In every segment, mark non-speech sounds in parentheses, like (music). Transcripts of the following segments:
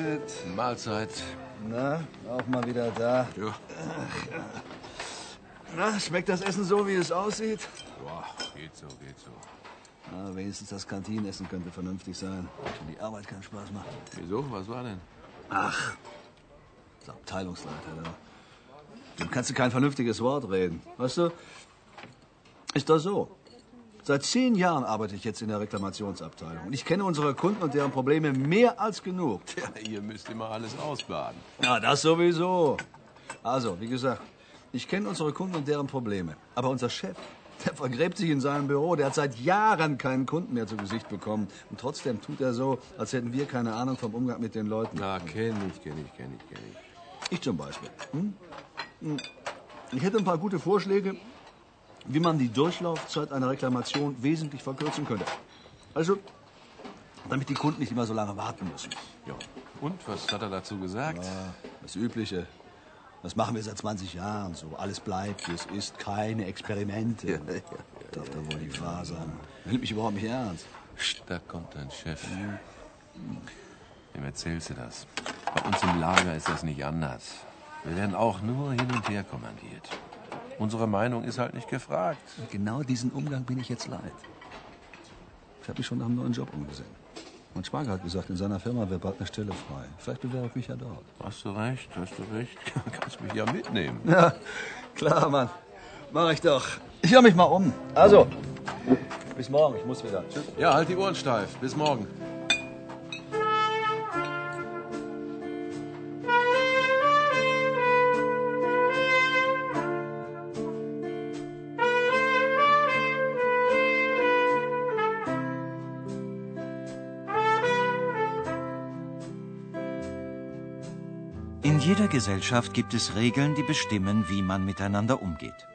Mahlzeit. Mahlzeit. Na, auch mal wieder da. Ja. Na, schmeckt das Essen so, wie es aussieht? Boah, geht so, geht so. Na, wenigstens das Kantinenessen könnte vernünftig sein. Wenn die Arbeit keinen Spaß macht. Wieso? Was war denn? Ach, das Abteilungsleiter, da. Dem kannst du kein vernünftiges Wort reden. Weißt du, ist das so. Seit zehn Jahren arbeite ich jetzt in der Reklamationsabteilung. Und ich kenne unsere Kunden und deren Probleme mehr als genug. Ja, ihr müsst immer alles ausbaden. Ja, das sowieso. Also, wie gesagt, ich kenne unsere Kunden und deren Probleme. Aber unser Chef, der vergräbt sich in seinem Büro. Der hat seit Jahren keinen Kunden mehr zu Gesicht bekommen. Und trotzdem tut er so, als hätten wir keine Ahnung vom Umgang mit den Leuten. Na, kenn ich, kenn ich, kenn ich, kenn ich. Ich zum Beispiel. Hm? Hm. Ich hätte ein paar gute Vorschläge, wie man die Durchlaufzeit einer Reklamation wesentlich verkürzen könnte. Also, damit die Kunden nicht immer so lange warten müssen. Ja. Und, was hat er dazu gesagt? Ja, das Übliche. Das machen wir seit 20 Jahren so. Alles bleibt, wie es ist. Keine Experimente. Ja, ja, Darf da wohl die wahr sein. Nimmt mich überhaupt nicht ernst. Da kommt dein Chef. Wem erzählst du das? Bei uns im Lager ist das nicht anders. Wir werden auch nur hin und her kommandiert. Unsere Meinung ist halt nicht gefragt. Und genau diesen Umgang bin ich jetzt leid. Ich habe mich schon nach einem neuen Job umgesehen. Mein Schwager hat gesagt, in seiner Firma wäre bald eine Stelle frei. Vielleicht bewerbe ich mich ja dort. Hast du recht, hast du recht. (laughs) Kannst mich ja mitnehmen. Ja, klar, Mann. Mach ich doch. Ich höre mich mal um. Also, bis morgen. Ich muss wieder. Tschüss. Ja, halt die Ohren steif. Bis morgen. Gesellschaft gibt es Regeln, die bestimmen, wie man miteinander umgeht.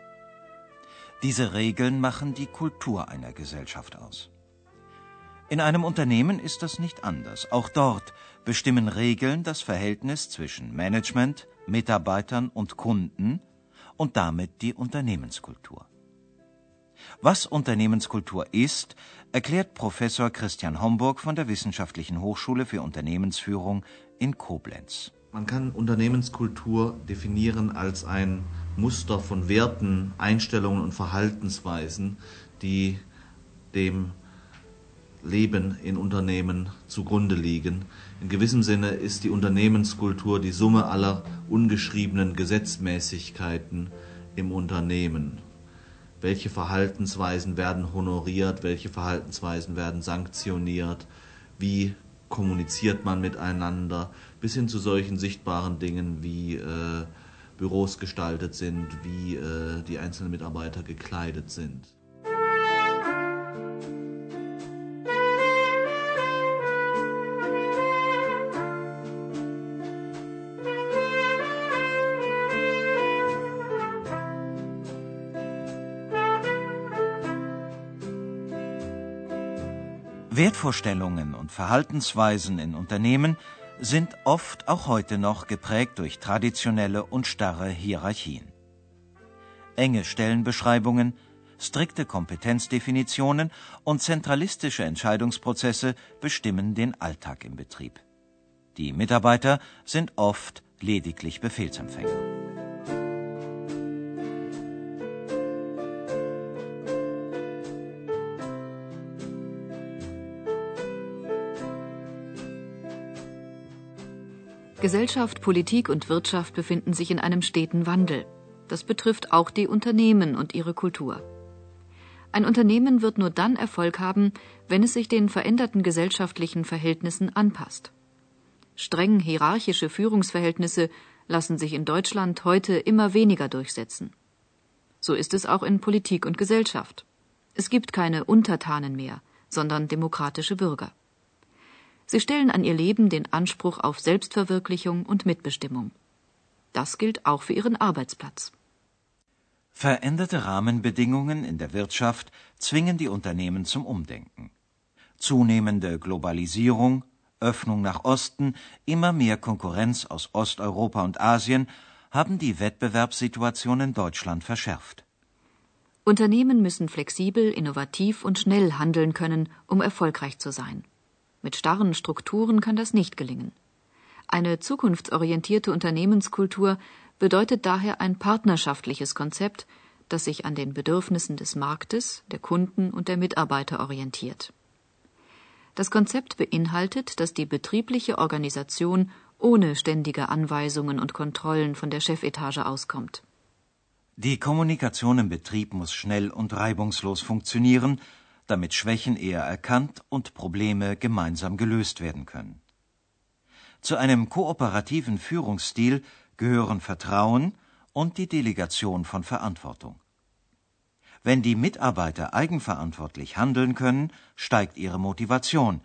Diese Regeln machen die Kultur einer Gesellschaft aus. In einem Unternehmen ist das nicht anders. Auch dort bestimmen Regeln das Verhältnis zwischen Management, Mitarbeitern und Kunden und damit die Unternehmenskultur. Was Unternehmenskultur ist, erklärt Professor Christian Homburg von der Wissenschaftlichen Hochschule für Unternehmensführung in Koblenz. Man kann Unternehmenskultur definieren als ein Muster von Werten, Einstellungen und Verhaltensweisen, die dem Leben in Unternehmen zugrunde liegen. In gewissem Sinne ist die Unternehmenskultur die Summe aller ungeschriebenen Gesetzmäßigkeiten im Unternehmen. Welche Verhaltensweisen werden honoriert, welche Verhaltensweisen werden sanktioniert, wie kommuniziert man miteinander, bis hin zu solchen sichtbaren Dingen wie äh, Büros gestaltet sind, wie äh, die einzelnen Mitarbeiter gekleidet sind. Wertvorstellungen und Verhaltensweisen in Unternehmen sind oft auch heute noch geprägt durch traditionelle und starre Hierarchien. Enge Stellenbeschreibungen, strikte Kompetenzdefinitionen und zentralistische Entscheidungsprozesse bestimmen den Alltag im Betrieb. Die Mitarbeiter sind oft lediglich Befehlsempfänger. Gesellschaft, Politik und Wirtschaft befinden sich in einem steten Wandel. Das betrifft auch die Unternehmen und ihre Kultur. Ein Unternehmen wird nur dann Erfolg haben, wenn es sich den veränderten gesellschaftlichen Verhältnissen anpasst. Streng hierarchische Führungsverhältnisse lassen sich in Deutschland heute immer weniger durchsetzen. So ist es auch in Politik und Gesellschaft. Es gibt keine Untertanen mehr, sondern demokratische Bürger. Sie stellen an ihr Leben den Anspruch auf Selbstverwirklichung und Mitbestimmung. Das gilt auch für ihren Arbeitsplatz. Veränderte Rahmenbedingungen in der Wirtschaft zwingen die Unternehmen zum Umdenken. Zunehmende Globalisierung, Öffnung nach Osten, immer mehr Konkurrenz aus Osteuropa und Asien haben die Wettbewerbssituation in Deutschland verschärft. Unternehmen müssen flexibel, innovativ und schnell handeln können, um erfolgreich zu sein. Mit starren Strukturen kann das nicht gelingen. Eine zukunftsorientierte Unternehmenskultur bedeutet daher ein partnerschaftliches Konzept, das sich an den Bedürfnissen des Marktes, der Kunden und der Mitarbeiter orientiert. Das Konzept beinhaltet, dass die betriebliche Organisation ohne ständige Anweisungen und Kontrollen von der Chefetage auskommt. Die Kommunikation im Betrieb muss schnell und reibungslos funktionieren, damit Schwächen eher erkannt und Probleme gemeinsam gelöst werden können. Zu einem kooperativen Führungsstil gehören Vertrauen und die Delegation von Verantwortung. Wenn die Mitarbeiter eigenverantwortlich handeln können, steigt ihre Motivation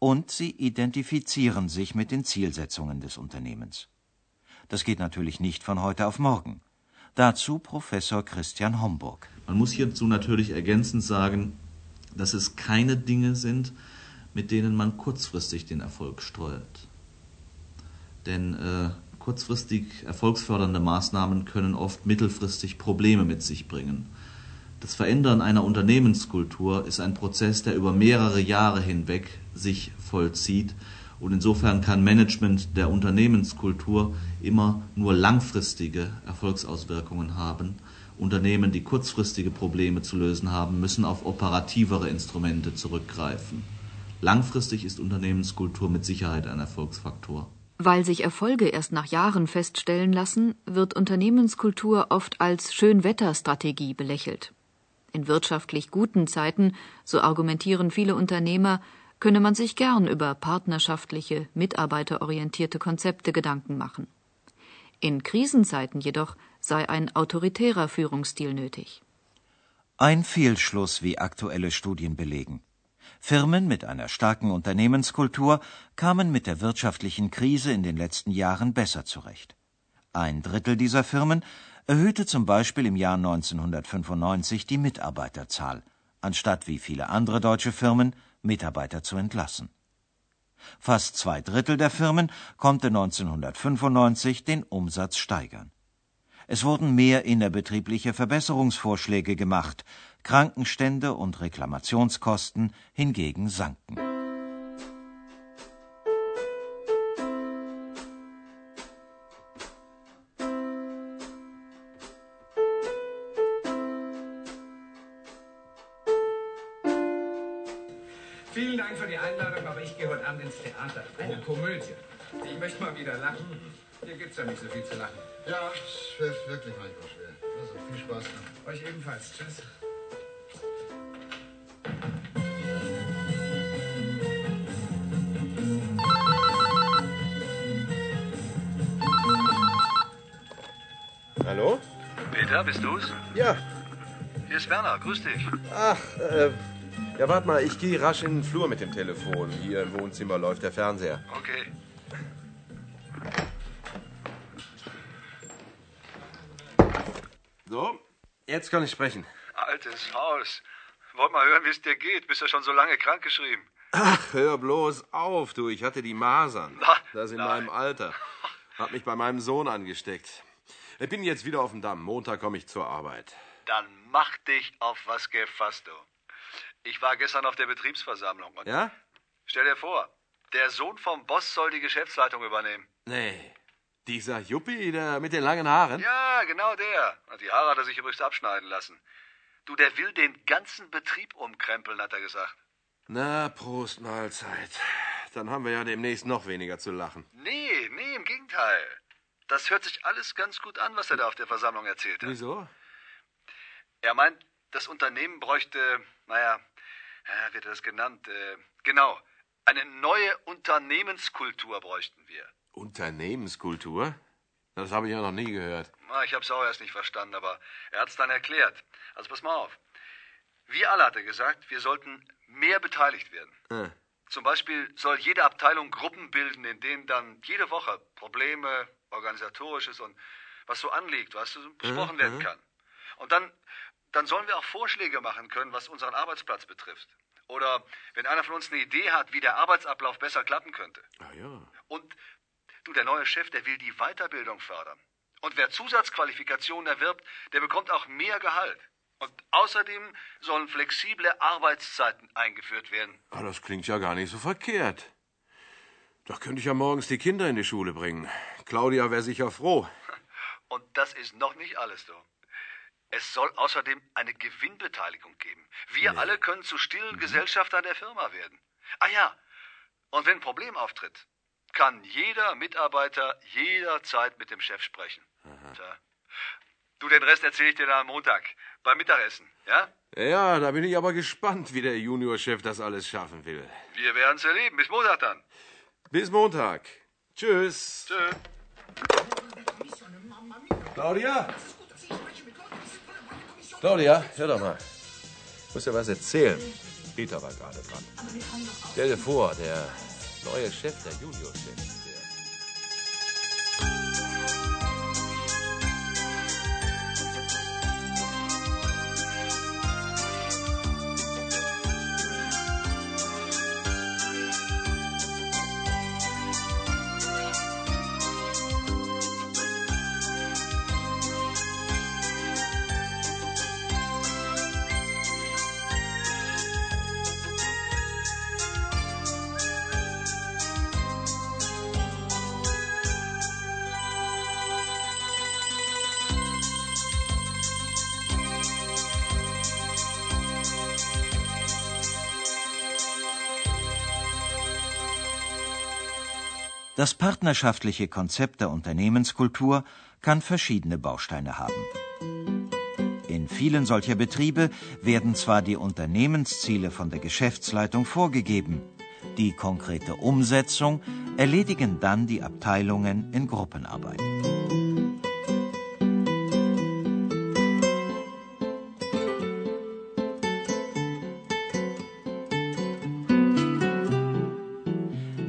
und sie identifizieren sich mit den Zielsetzungen des Unternehmens. Das geht natürlich nicht von heute auf morgen. Dazu Professor Christian Homburg. Man muss hierzu natürlich ergänzend sagen, dass es keine Dinge sind, mit denen man kurzfristig den Erfolg steuert. Denn äh, kurzfristig erfolgsfördernde Maßnahmen können oft mittelfristig Probleme mit sich bringen. Das Verändern einer Unternehmenskultur ist ein Prozess, der über mehrere Jahre hinweg sich vollzieht. Und insofern kann Management der Unternehmenskultur immer nur langfristige Erfolgsauswirkungen haben. Unternehmen, die kurzfristige Probleme zu lösen haben, müssen auf operativere Instrumente zurückgreifen. Langfristig ist Unternehmenskultur mit Sicherheit ein Erfolgsfaktor. Weil sich Erfolge erst nach Jahren feststellen lassen, wird Unternehmenskultur oft als Schönwetterstrategie belächelt. In wirtschaftlich guten Zeiten, so argumentieren viele Unternehmer, könne man sich gern über partnerschaftliche, mitarbeiterorientierte Konzepte Gedanken machen. In Krisenzeiten jedoch sei ein autoritärer Führungsstil nötig. Ein Fehlschluss, wie aktuelle Studien belegen. Firmen mit einer starken Unternehmenskultur kamen mit der wirtschaftlichen Krise in den letzten Jahren besser zurecht. Ein Drittel dieser Firmen erhöhte zum Beispiel im Jahr 1995 die Mitarbeiterzahl, anstatt wie viele andere deutsche Firmen Mitarbeiter zu entlassen. Fast zwei Drittel der Firmen konnte 1995 den Umsatz steigern. Es wurden mehr innerbetriebliche Verbesserungsvorschläge gemacht, Krankenstände und Reklamationskosten hingegen sanken. Vielen Dank für die Einladung, aber ich gehe heute Abend ins Theater. Eine Komödie. Ich möchte mal wieder lachen. Hier gibt's ja nicht so viel zu lachen. Ja, es wird wirklich manchmal schwer. Also viel Spaß noch. Euch ebenfalls. Tschüss. Hallo? Peter, bist du's? Ja. Hier ist Werner, grüß dich. Ach, äh, ja, warte mal, ich gehe rasch in den Flur mit dem Telefon. Hier im Wohnzimmer läuft der Fernseher. Okay. So, jetzt kann ich sprechen. Altes Haus. Wollt mal hören, wie es dir geht. Bist ja schon so lange krankgeschrieben. Ach, hör bloß auf, du. Ich hatte die Masern. Na, Das in nein. meinem Alter. Hab mich bei meinem Sohn angesteckt. Ich bin jetzt wieder auf dem Damm. Montag komme ich zur Arbeit. Dann mach dich auf was gefasst, du. Ich war gestern auf der Betriebsversammlung Ja? stell dir vor, der Sohn vom Boss soll die Geschäftsleitung übernehmen. Nee. Dieser Juppie, der mit den langen Haaren? Ja, genau der. Die Haare hat er sich übrigens abschneiden lassen. Du, der will den ganzen Betrieb umkrempeln, hat er gesagt. Na, Prost Mahlzeit. Dann haben wir ja demnächst noch weniger zu lachen. Nee, nee, im Gegenteil. Das hört sich alles ganz gut an, was er da auf der Versammlung erzählt hat. Wieso? Er meint, das Unternehmen bräuchte, naja, ja, wie hat er das genannt? Äh, genau, eine neue Unternehmenskultur bräuchten wir. Unternehmenskultur? Das habe ich ja noch nie gehört. Na, ich habe es auch erst nicht verstanden, aber er hat es dann erklärt. Also pass mal auf. Wir alle, hat er gesagt, wir sollten mehr beteiligt werden. Äh. Zum Beispiel soll jede Abteilung Gruppen bilden, in denen dann jede Woche Probleme, organisatorisches und was so anliegt, du, besprochen werden kann. Und dann, dann sollen wir auch Vorschläge machen können, was unseren Arbeitsplatz betrifft. Oder wenn einer von uns eine Idee hat, wie der Arbeitsablauf besser klappen könnte. Ah ja. Und du, der neue Chef, der will die Weiterbildung fördern. Und wer Zusatzqualifikationen erwirbt, der bekommt auch mehr Gehalt. Und außerdem sollen flexible Arbeitszeiten eingeführt werden. Ah, das klingt ja gar nicht so verkehrt. Da könnte ich ja morgens die Kinder in die Schule bringen. Claudia wäre sicher froh. (laughs) Und das ist noch nicht alles, du. Es soll außerdem eine Gewinnbeteiligung geben. Wir nee. alle können zu stillen mhm. Gesellschaftern der Firma werden. Ah ja, und wenn ein Problem auftritt, kann jeder Mitarbeiter jederzeit mit dem Chef sprechen. Du, den Rest erzähle ich dir dann am Montag beim Mittagessen, ja? Ja, da bin ich aber gespannt, wie der Juniorchef das alles schaffen will. Wir werden es erleben. Bis Montag dann. Bis Montag. Tschüss. Tschüss. Claudia? Claudia, hör doch mal. Ich muss dir was erzählen. Peter war gerade dran. Stell dir vor, der neue Chef, der Juniorchef. Das partnerschaftliche Konzept der Unternehmenskultur kann verschiedene Bausteine haben. In vielen solcher Betriebe werden zwar die Unternehmensziele von der Geschäftsleitung vorgegeben, die konkrete Umsetzung erledigen dann die Abteilungen in Gruppenarbeit.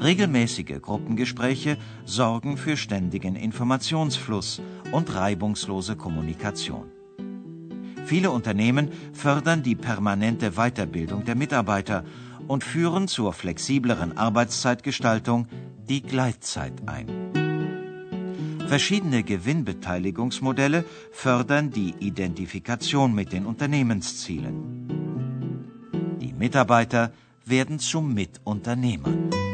Regelmäßige Gruppengespräche sorgen für ständigen Informationsfluss und reibungslose Kommunikation. Viele Unternehmen fördern die permanente Weiterbildung der Mitarbeiter und führen zur flexibleren Arbeitszeitgestaltung die Gleitzeit ein. Verschiedene Gewinnbeteiligungsmodelle fördern die Identifikation mit den Unternehmenszielen. Die Mitarbeiter werden zu Mitunternehmern.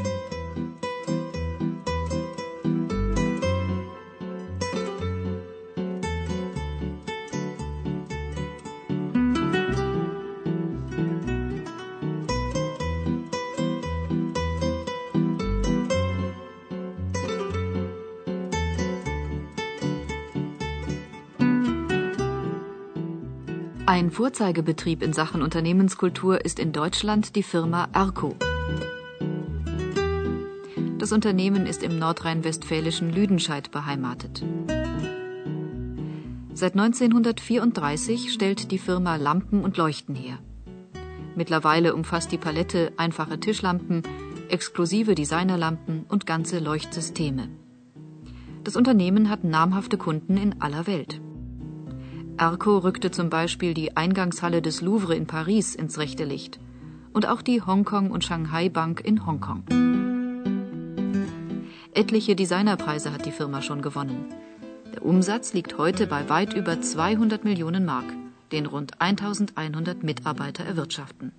Ein Vorzeigebetrieb in Sachen Unternehmenskultur ist in Deutschland die Firma Arco. Das Unternehmen ist im nordrhein-westfälischen Lüdenscheid beheimatet. Seit 1934 stellt die Firma Lampen und Leuchten her. Mittlerweile umfasst die Palette einfache Tischlampen, exklusive Designerlampen und ganze Leuchtsysteme. Das Unternehmen hat namhafte Kunden in aller Welt. Arco rückte zum Beispiel die Eingangshalle des Louvre in Paris ins rechte Licht und auch die Hongkong und Shanghai Bank in Hongkong. Etliche Designerpreise hat die Firma schon gewonnen. Der Umsatz liegt heute bei weit über 200 Millionen Mark, den rund 1100 Mitarbeiter erwirtschaften.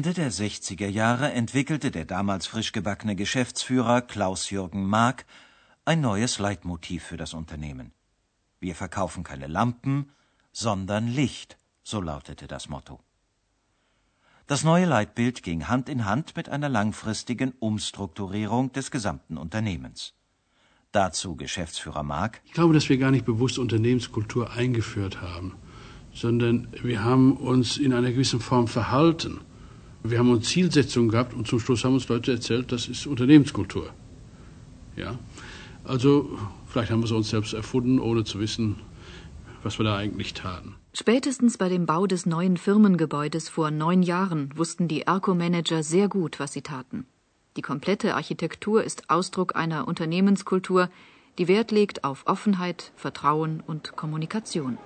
Ende der 60er Jahre entwickelte der damals frisch gebackene Geschäftsführer Klaus-Jürgen Mark ein neues Leitmotiv für das Unternehmen. Wir verkaufen keine Lampen, sondern Licht, so lautete das Motto. Das neue Leitbild ging Hand in Hand mit einer langfristigen Umstrukturierung des gesamten Unternehmens. Dazu Geschäftsführer Mark. Ich glaube, dass wir gar nicht bewusst Unternehmenskultur eingeführt haben, sondern wir haben uns in einer gewissen Form verhalten. Wir haben uns Zielsetzungen gehabt und zum Schluss haben uns Leute erzählt, das ist Unternehmenskultur. Ja, also vielleicht haben wir es uns selbst erfunden, ohne zu wissen, was wir da eigentlich taten. Spätestens bei dem Bau des neuen Firmengebäudes vor neun Jahren wussten die Erco-Manager sehr gut, was sie taten. Die komplette Architektur ist Ausdruck einer Unternehmenskultur, die Wert legt auf Offenheit, Vertrauen und Kommunikation.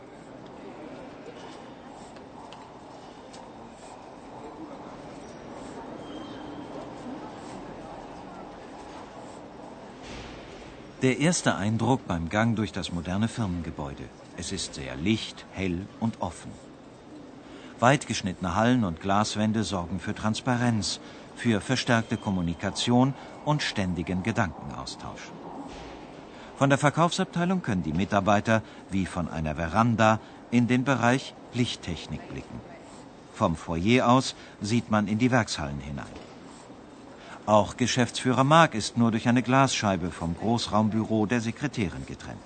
Der erste Eindruck beim Gang durch das moderne Firmengebäude. Es ist sehr licht, hell und offen. Weit geschnittene Hallen und Glaswände sorgen für Transparenz, für verstärkte Kommunikation und ständigen Gedankenaustausch. Von der Verkaufsabteilung können die Mitarbeiter wie von einer Veranda in den Bereich Lichttechnik blicken. Vom Foyer aus sieht man in die Werkshallen hinein. Auch Geschäftsführer Mark ist nur durch eine Glasscheibe vom Großraumbüro der Sekretärin getrennt.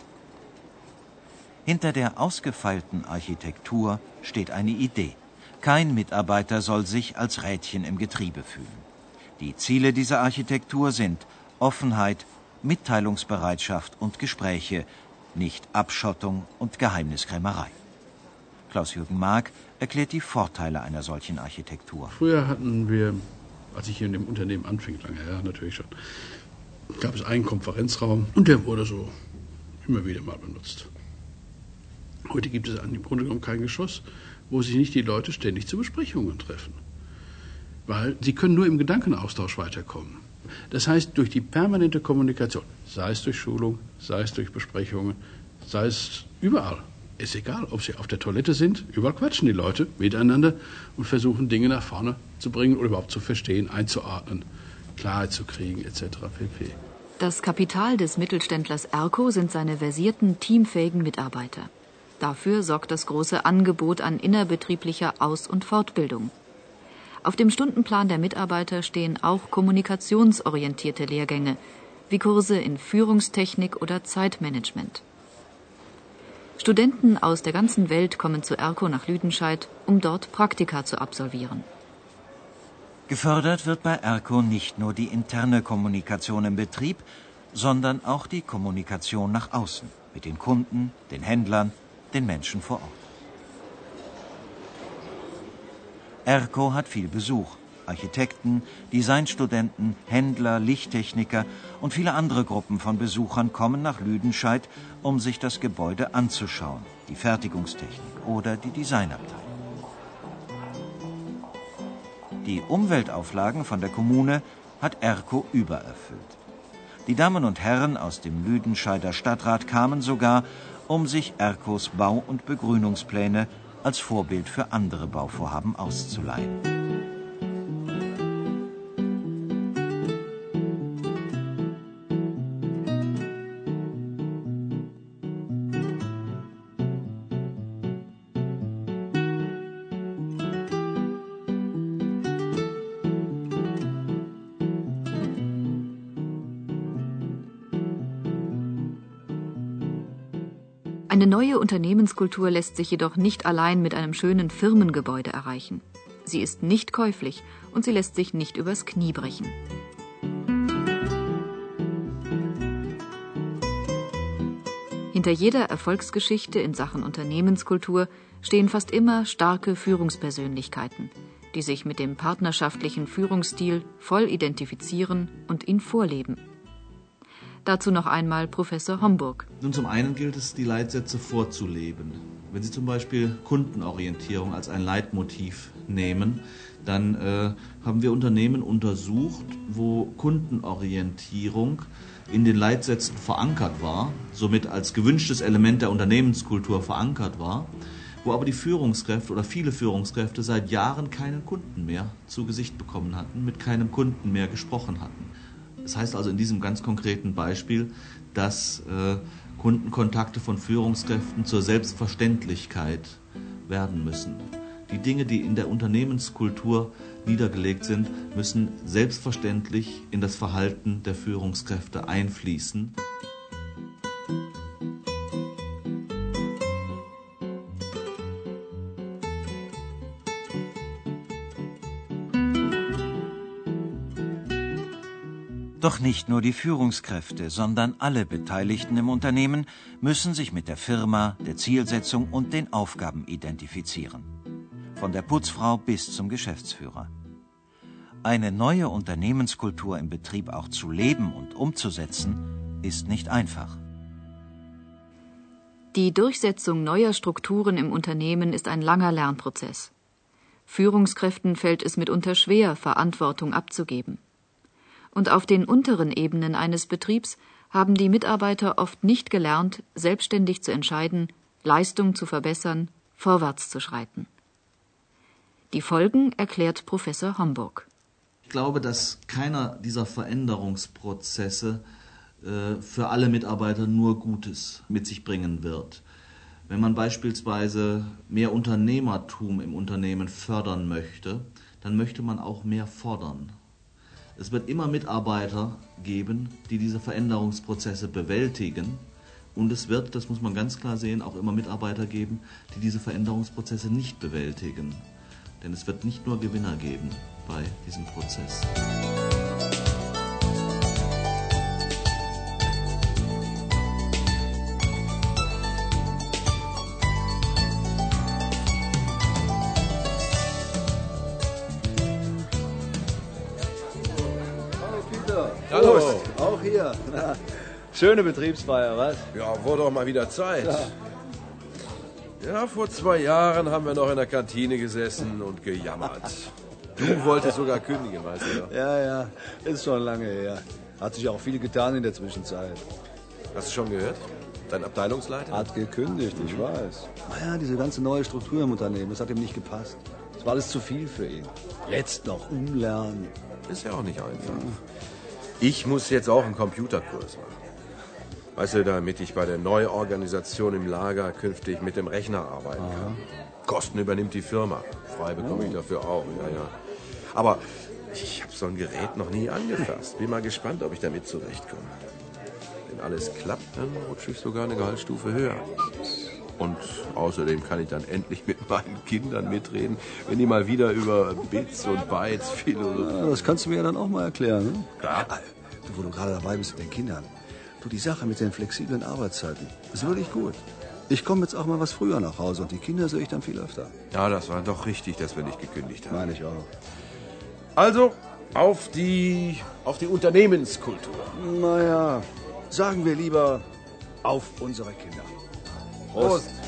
Hinter der ausgefeilten Architektur steht eine Idee. Kein Mitarbeiter soll sich als Rädchen im Getriebe fühlen. Die Ziele dieser Architektur sind Offenheit, Mitteilungsbereitschaft und Gespräche, nicht Abschottung und Geheimniskrämerei. Klaus-Jürgen Mark erklärt die Vorteile einer solchen Architektur. Früher hatten wir als ich hier in dem Unternehmen anfing, lange her natürlich schon, gab es einen Konferenzraum und der wurde so immer wieder mal benutzt. Heute gibt es im Grunde genommen kein Geschoss, wo sich nicht die Leute ständig zu Besprechungen treffen. Weil sie können nur im Gedankenaustausch weiterkommen. Das heißt, durch die permanente Kommunikation, sei es durch Schulung, sei es durch Besprechungen, sei es überall, ist egal, ob sie auf der Toilette sind, überall quatschen die Leute miteinander und versuchen Dinge nach vorne zu bringen oder überhaupt zu verstehen, einzuordnen, Klarheit zu kriegen etc. pp. Das Kapital des Mittelständlers Erco sind seine versierten, teamfähigen Mitarbeiter. Dafür sorgt das große Angebot an innerbetrieblicher Aus- und Fortbildung. Auf dem Stundenplan der Mitarbeiter stehen auch kommunikationsorientierte Lehrgänge, wie Kurse in Führungstechnik oder Zeitmanagement. Studenten aus der ganzen Welt kommen zu ERCO nach Lüdenscheid, um dort Praktika zu absolvieren. Gefördert wird bei ERCO nicht nur die interne Kommunikation im Betrieb, sondern auch die Kommunikation nach außen mit den Kunden, den Händlern, den Menschen vor Ort. ERCO hat viel Besuch. Architekten, Designstudenten, Händler, Lichttechniker und viele andere Gruppen von Besuchern kommen nach Lüdenscheid, um sich das Gebäude anzuschauen, die Fertigungstechnik oder die Designabteilung. Die Umweltauflagen von der Kommune hat Erko übererfüllt. Die Damen und Herren aus dem Lüdenscheider Stadtrat kamen sogar, um sich Erkos Bau- und Begrünungspläne als Vorbild für andere Bauvorhaben auszuleihen. Eine neue Unternehmenskultur lässt sich jedoch nicht allein mit einem schönen Firmengebäude erreichen. Sie ist nicht käuflich und sie lässt sich nicht übers Knie brechen. Hinter jeder Erfolgsgeschichte in Sachen Unternehmenskultur stehen fast immer starke Führungspersönlichkeiten, die sich mit dem partnerschaftlichen Führungsstil voll identifizieren und ihn vorleben. Dazu noch einmal Professor Homburg. Nun, zum einen gilt es, die Leitsätze vorzuleben. Wenn Sie zum Beispiel Kundenorientierung als ein Leitmotiv nehmen, dann äh, haben wir Unternehmen untersucht, wo Kundenorientierung in den Leitsätzen verankert war, somit als gewünschtes Element der Unternehmenskultur verankert war, wo aber die Führungskräfte oder viele Führungskräfte seit Jahren keinen Kunden mehr zu Gesicht bekommen hatten, mit keinem Kunden mehr gesprochen hatten. Das heißt also in diesem ganz konkreten Beispiel, dass äh, Kundenkontakte von Führungskräften zur Selbstverständlichkeit werden müssen. Die Dinge, die in der Unternehmenskultur niedergelegt sind, müssen selbstverständlich in das Verhalten der Führungskräfte einfließen. Doch nicht nur die Führungskräfte, sondern alle Beteiligten im Unternehmen müssen sich mit der Firma, der Zielsetzung und den Aufgaben identifizieren. Von der Putzfrau bis zum Geschäftsführer. Eine neue Unternehmenskultur im Betrieb auch zu leben und umzusetzen, ist nicht einfach. Die Durchsetzung neuer Strukturen im Unternehmen ist ein langer Lernprozess. Führungskräften fällt es mitunter schwer, Verantwortung abzugeben. Und auf den unteren Ebenen eines Betriebs haben die Mitarbeiter oft nicht gelernt, selbstständig zu entscheiden, Leistung zu verbessern, vorwärts zu schreiten. Die Folgen erklärt Professor Homburg. Ich glaube, dass keiner dieser Veränderungsprozesse äh, für alle Mitarbeiter nur Gutes mit sich bringen wird. Wenn man beispielsweise mehr Unternehmertum im Unternehmen fördern möchte, dann möchte man auch mehr fordern. Es wird immer Mitarbeiter geben, die diese Veränderungsprozesse bewältigen. Und es wird, das muss man ganz klar sehen, auch immer Mitarbeiter geben, die diese Veränderungsprozesse nicht bewältigen. Denn es wird nicht nur Gewinner geben bei diesem Prozess. Schöne Betriebsfeier, was? Ja, wurde doch mal wieder Zeit. Ja, vor zwei Jahren haben wir noch in der Kantine gesessen und gejammert. Du wolltest sogar kündigen, weißt du Ja, ja, ist schon lange her. Hat sich auch viel getan in der Zwischenzeit. Hast du schon gehört? Dein Abteilungsleiter? Hat gekündigt, ich weiß. Naja, diese ganze neue Struktur im Unternehmen, das hat ihm nicht gepasst. Das war alles zu viel für ihn. Jetzt noch umlernen. Ist ja auch nicht einfach. Ich muss jetzt auch einen Computerkurs machen. Weißt du, damit ich bei der Neuorganisation im Lager künftig mit dem Rechner arbeiten kann. Kosten übernimmt die Firma. Frei bekomme ich dafür auch, ja, ja. Aber ich habe so ein Gerät noch nie angefasst. Bin mal gespannt, ob ich damit zurechtkomme. Wenn alles klappt, dann rutsche ich sogar eine Gehaltsstufe höher. Und außerdem kann ich dann endlich mit meinen Kindern mitreden, wenn die mal wieder über Bits und Bytes philosophieren. Ja, das kannst du mir ja dann auch mal erklären. Ne? Du, wo du gerade dabei bist mit den Kindern. Du, die Sache mit den flexiblen Arbeitszeiten ist wirklich gut. Ich komme jetzt auch mal was früher nach Hause und die Kinder sehe ich dann viel öfter. Ja, das war doch richtig, dass wir nicht gekündigt haben. Meine ich auch. Also, auf die, auf die Unternehmenskultur. Naja, sagen wir lieber auf unsere Kinder. Prost. Prost.